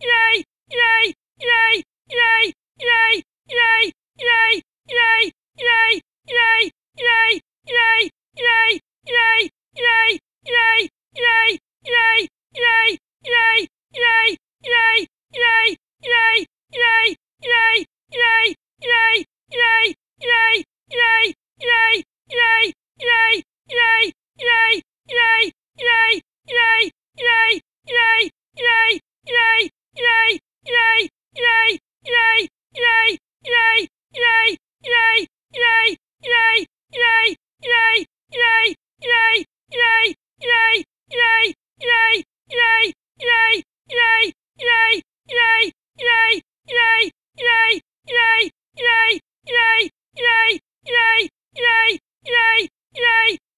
Yay! Yay!